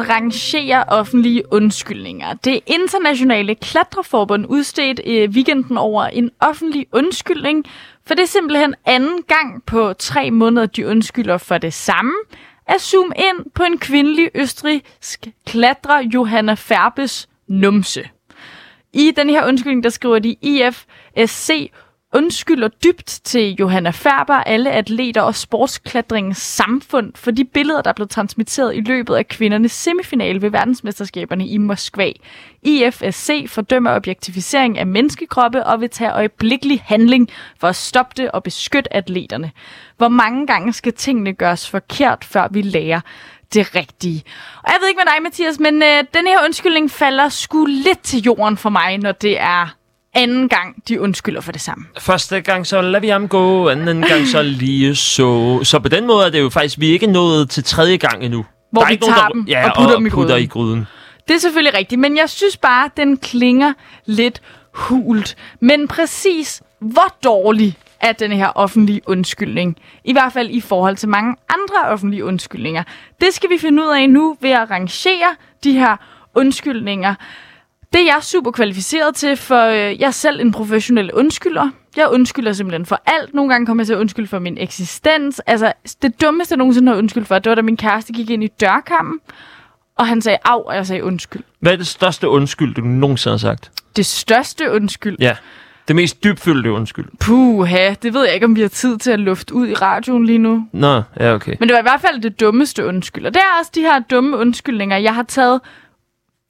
at rangere offentlige undskyldninger. Det internationale klatreforbund udstedte i øh, weekenden over en offentlig undskyldning, for det er simpelthen anden gang på tre måneder, de undskylder for det samme. At zoome ind på en kvindelig østrisk klatrer, Johanna Ferbes numse. I den her undskyldning, der skriver de IFSC undskylder dybt til Johanna Færber, alle atleter og sportsklatringens samfund for de billeder, der blev transmitteret i løbet af kvindernes semifinale ved verdensmesterskaberne i Moskva. IFSC fordømmer objektificering af menneskekroppe og vil tage øjeblikkelig handling for at stoppe det og beskytte atleterne. Hvor mange gange skal tingene gøres forkert, før vi lærer det rigtige. Og jeg ved ikke med dig, Mathias, men øh, den her undskyldning falder sgu lidt til jorden for mig, når det er anden gang, de undskylder for det samme. Første gang så lader vi ham gå, anden gang så lige så. Så på den måde er det jo faktisk, vi er ikke nået til tredje gang endnu. Hvor der er vi ikke tager nogen, dem der, ja, og putter og dem i putter gryden. i gryden. Det er selvfølgelig rigtigt, men jeg synes bare, den klinger lidt hult. Men præcis hvor dårlig er den her offentlige undskyldning? I hvert fald i forhold til mange andre offentlige undskyldninger. Det skal vi finde ud af nu ved at rangere de her undskyldninger. Det er jeg super kvalificeret til, for øh, jeg er selv en professionel undskylder. Jeg undskylder simpelthen for alt. Nogle gange kommer jeg til at undskylde for min eksistens. Altså, det dummeste, jeg nogensinde har undskyldt for, det var, da min kæreste gik ind i dørkampen, og han sagde af, og jeg sagde undskyld. Hvad er det største undskyld, du nogensinde har sagt? Det største undskyld. Ja. Det mest dybfølte undskyld. Puha, det ved jeg ikke, om vi har tid til at lufte ud i radioen lige nu. Nå, ja, okay. Men det var i hvert fald det dummeste undskyld. Og det er også de her dumme undskyldninger. Jeg har taget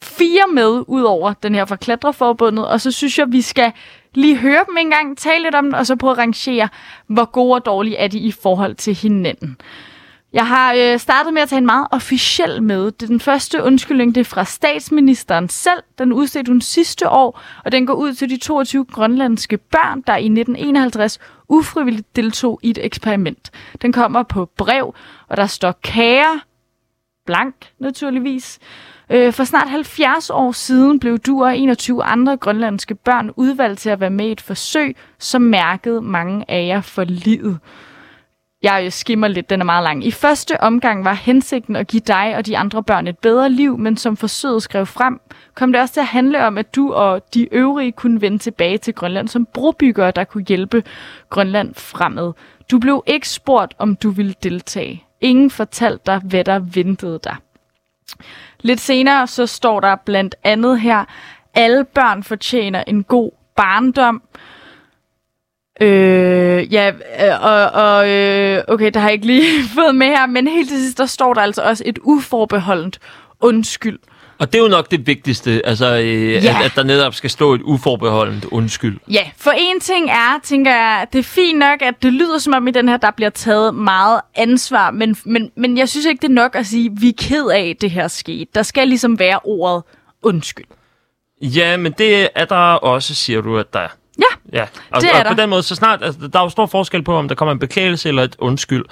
fire med ud over den her fra Klatreforbundet, og så synes jeg, vi skal lige høre dem en gang, tale lidt om den, og så prøve at rangere, hvor gode og dårlige er de i forhold til hinanden. Jeg har øh, startet med at tage en meget officiel med. Det er den første undskyldning, det er fra statsministeren selv. Den udstedte hun sidste år, og den går ud til de 22 grønlandske børn, der i 1951 ufrivilligt deltog i et eksperiment. Den kommer på brev, og der står kære, blank naturligvis. Øh, For snart 70 år siden blev du og 21 andre grønlandske børn udvalgt til at være med i et forsøg, som mærkede mange af jer for livet. Jeg skimmer lidt, den er meget lang. I første omgang var hensigten at give dig og de andre børn et bedre liv, men som forsøget skrev frem, kom det også til at handle om, at du og de øvrige kunne vende tilbage til Grønland som brobyggere, der kunne hjælpe Grønland fremad. Du blev ikke spurgt, om du ville deltage. Ingen fortalte dig, hvad der ventede dig. Lidt senere så står der blandt andet her, alle børn fortjener en god barndom. Øh, ja, øh, og, og øh, okay, der har jeg ikke lige fået med her, men helt til sidst, der står der altså også et uforbeholdent undskyld. Og det er jo nok det vigtigste, altså, øh, Ja. at, at der netop skal stå et uforbeholdent undskyld. Ja, for en ting er, tænker jeg, det er fint nok, at det lyder som om i den her, der bliver taget meget ansvar, men, men, men jeg synes ikke, det er nok at sige, vi er ked af, at det her skete. Der skal ligesom være ordet undskyld. Ja, men det er der også, siger du, at der er. Ja, Ja, og, Det er og der. på den måde, så snart, altså, der er jo stor forskel på, om der kommer en beklagelse eller et undskyld.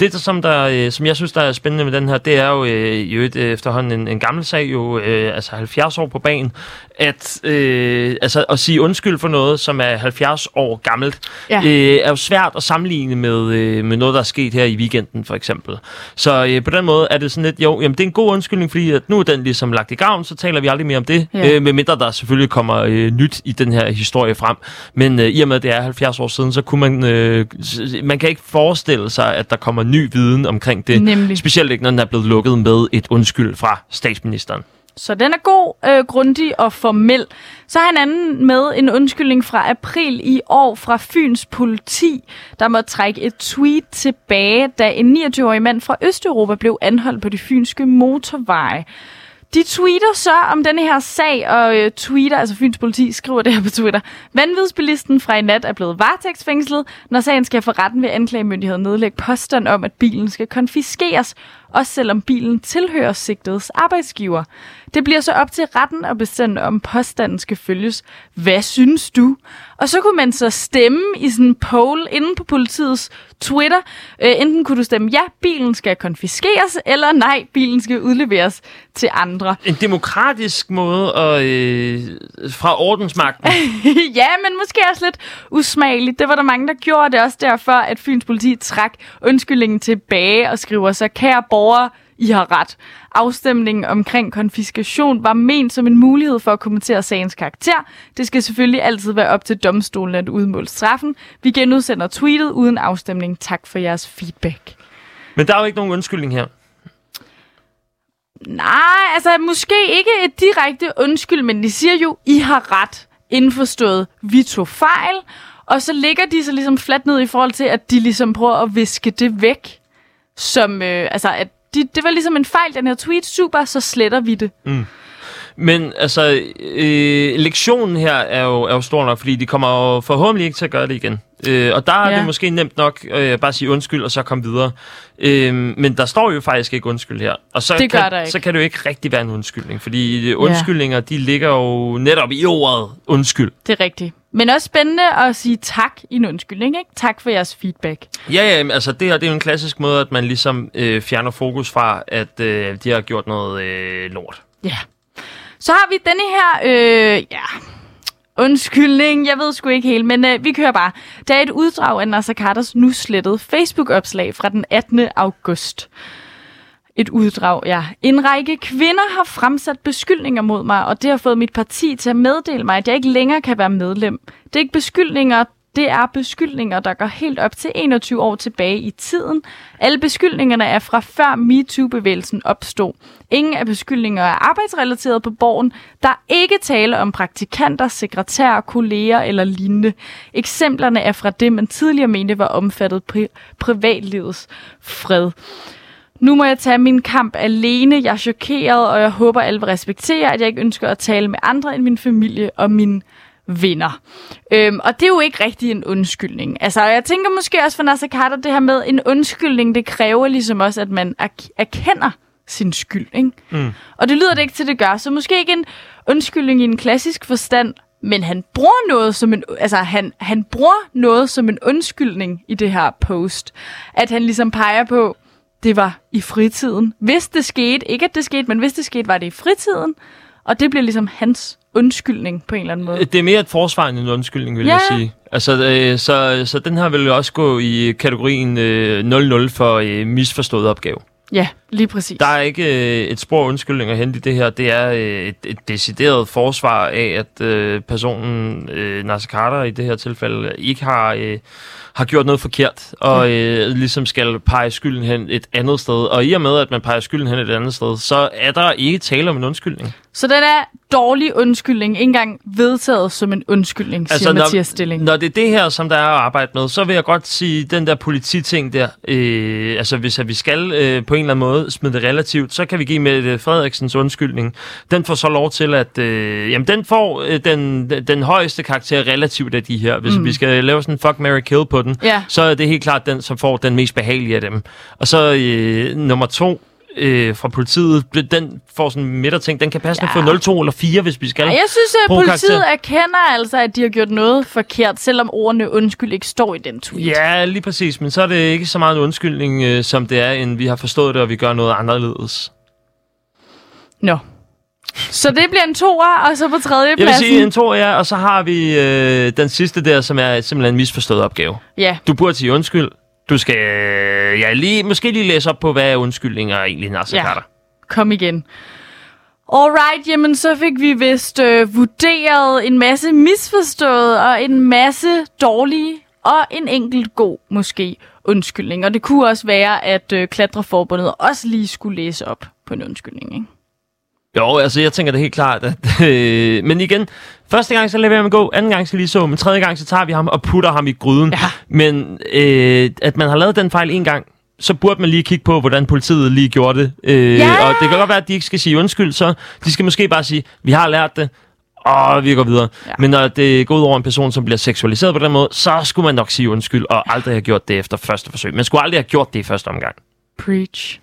Det, der, som, der, øh, som jeg synes, der er spændende med den her, det er jo øh, jo et, øh, efterhånden en, en gammel sag, jo øh, altså 70 år på banen, at, øh, altså, at sige undskyld for noget, som er 70 år gammelt, Ja. øh, er jo svært at sammenligne med, øh, med noget, der er sket her i weekenden, for eksempel. Så øh, på den måde er det sådan lidt, jo, jamen, det er en god undskyldning, fordi at nu er den ligesom lagt i gavn, så taler vi aldrig mere om det, Ja. ja. øh, medmindre der selvfølgelig kommer øh, nyt i den her historie frem. Men øh, i og med, at det er 70 år siden, så kunne man, øh, man kan ikke forestille sig, at der kommer ny viden omkring det. Nemlig. Specielt ikke, når den er blevet lukket med et undskyld fra statsministeren. Så den er god, øh, grundig og formel. Så har han anden med en undskyldning fra april i år fra Fyns politi, der må trække et tweet tilbage, da en 29-årig mand fra Østeuropa blev anholdt på de fynske motorveje. De tweeter så om denne her sag, og øh, tweeter, altså Fyns politi skriver det her på Twitter. Vanvidsbilisten fra i nat er blevet varetægtsfængslet. Når sagen skal for retten ved anklagemyndigheden nedlægge påstand om, at bilen skal konfiskeres, også selvom bilen tilhører sigtedes arbejdsgiver. Det bliver så op til retten at bestemme, om påstanden skal følges. Hvad synes du? Og så kunne man så stemme i sådan en poll inde på politiets Twitter. Øh, enten kunne du stemme, ja, bilen skal konfiskeres, eller nej, bilen skal udleveres til andre. En demokratisk måde at, øh, fra ordensmagten. ja, men måske også lidt usmageligt. Det var der mange, der gjorde det også derfor, at Fyns politi trak undskyldningen tilbage og skriver så, kære borgere, I har ret. Afstemningen omkring konfiskation var ment som en mulighed for at kommentere sagens karakter. Det skal selvfølgelig altid være op til domstolen at udmåle straffen. Vi genudsender tweetet uden afstemning. Tak for jeres feedback. Men der er jo ikke nogen undskyldning her. Nej, altså måske ikke et direkte undskyld, men de siger jo, I har ret indforstået, vi tog fejl, og så ligger de så ligesom fladt ned i forhold til, at de ligesom prøver at viske det væk, som, øh, altså at de, det var ligesom en fejl, den her tweet, super, så sletter vi det. Mm. Men altså, øh, lektionen her er jo, er jo stor nok, fordi de kommer jo forhåbentlig ikke til at gøre det igen. Øh, og der er ja. det måske nemt nok øh, bare at sige undskyld, og så komme videre. Øh, men der står jo faktisk ikke undskyld her. Og så, det kan, så kan det jo ikke rigtig være en undskyldning, fordi undskyldninger, ja. de ligger jo netop i ordet undskyld. Det er rigtigt. Men også spændende at sige tak i en undskyldning, ikke? Tak for jeres feedback. Ja, ja, altså det her det er jo en klassisk måde, at man ligesom øh, fjerner fokus fra, at øh, de har gjort noget øh, lort. Ja. Så har vi denne her, øh, ja, undskyldning, jeg ved sgu ikke helt, men øh, vi kører bare. Der er et uddrag af Nasser Carters nu slettede Facebook-opslag fra den 18. august. Et uddrag, ja. En række kvinder har fremsat beskyldninger mod mig, og det har fået mit parti til at meddele mig, at jeg ikke længere kan være medlem. Det er ikke beskyldninger, det er beskyldninger, der går helt op til 21 år tilbage i tiden. Alle beskyldningerne er fra før MeToo-bevægelsen opstod. Ingen af beskyldninger er arbejdsrelateret på borgen. Der er ikke tale om praktikanter, sekretærer, kolleger eller lignende. Eksemplerne er fra det, man tidligere mente var omfattet pri- privatlivets fred. Nu må jeg tage min kamp alene. Jeg er chokeret, og jeg håber, alle vil respektere, at jeg ikke ønsker at tale med andre end min familie og min vinder. Øhm, og det er jo ikke rigtig en undskyldning. Altså, jeg tænker måske også for Nasser Carter, det her med en undskyldning, det kræver ligesom også, at man er- erkender sin skyld. Ikke? Mm. Og det lyder det ikke til, det gør. Så måske ikke en undskyldning i en klassisk forstand, men han bruger noget som en, altså han, han bruger noget som en undskyldning i det her post. At han ligesom peger på, det var i fritiden. Hvis det skete, ikke at det skete, men hvis det skete, var det i fritiden. Og det bliver ligesom hans undskyldning på en eller anden måde. Det er mere et forsvar end en undskyldning, vil Ja. jeg sige. Altså, øh, så, så den her vil også gå i kategorien øh, 0-0 for øh, misforstået opgave. Ja, lige præcis. Der er ikke øh, et spor undskyldning at hente i det her. Det er øh, et, et decideret forsvar af, at øh, personen, øh, Nasser Carter i det her tilfælde, ikke har, øh, har gjort noget forkert, og øh, ligesom skal pege skylden hen et andet sted. Og i og med, at man peger skylden hen et andet sted, så er der ikke tale om en undskyldning. Så den er dårlig undskyldning, ikke engang vedtaget som en undskyldning, siger altså, Mathias Stilling. når det er det her, som der er at arbejde med, så vil jeg godt sige, den der polititing der, øh, altså hvis at vi skal øh, på en eller anden måde smide det relativt, så kan vi give med Frederiksens undskyldning. Den får så lov til at, øh, jamen den får øh, den, den, den højeste karakter relativt af de her. Hvis mm. vi skal lave sådan en fuck, Mary kill på den, Ja. så er det helt klart den, som får den mest behagelige af dem. Og så øh, nummer to, øh, fra politiet, den får sådan midterting, den kan passende Ja. få 0, 2 eller 4, hvis vi skal. Ja, jeg synes, at bruge politiet karakter. erkender altså, at de har gjort noget forkert, selvom ordene undskyld ikke står i den tweet. Ja, lige præcis. Men så er det ikke så meget en undskyldning, øh, som det er, end vi har forstået det, og vi gør noget anderledes. Nå. Så det bliver en toer, og så på tredje Jeg vil pladsen. sige en to, ja, og så har vi øh, den sidste der, som er simpelthen en misforstået opgave. Ja, Du burde sige undskyld. Du skal øh, ja, lige, måske lige læse op på, hvad er undskyldninger egentlig, Nasser ja. Carter. kom igen. Alright, jamen så fik vi vist øh, vurderet en masse misforstået, og en masse dårlige, og en enkelt god, måske, undskyldning. Og det kunne også være, at øh, Klatreforbundet også lige skulle læse op på en undskyldning, ikke? Jo, altså jeg tænker det helt klart. At, øh, men igen, første gang så lader vi ham gå, anden gang så lige så, men tredje gang så tager vi ham og putter ham i gryden. Ja. Men øh, at man har lavet den fejl en gang, så burde man lige kigge på, hvordan politiet lige gjorde det. Øh, Ja! Og det kan godt være, at de ikke skal sige undskyld, så de skal måske bare sige, vi har lært det, og vi går videre. Ja. Ja. Men når det går ud over en person, som bliver seksualiseret på den måde, så skulle man nok sige undskyld, og aldrig have gjort det efter første forsøg. Man skulle aldrig have gjort det i første omgang. Preach.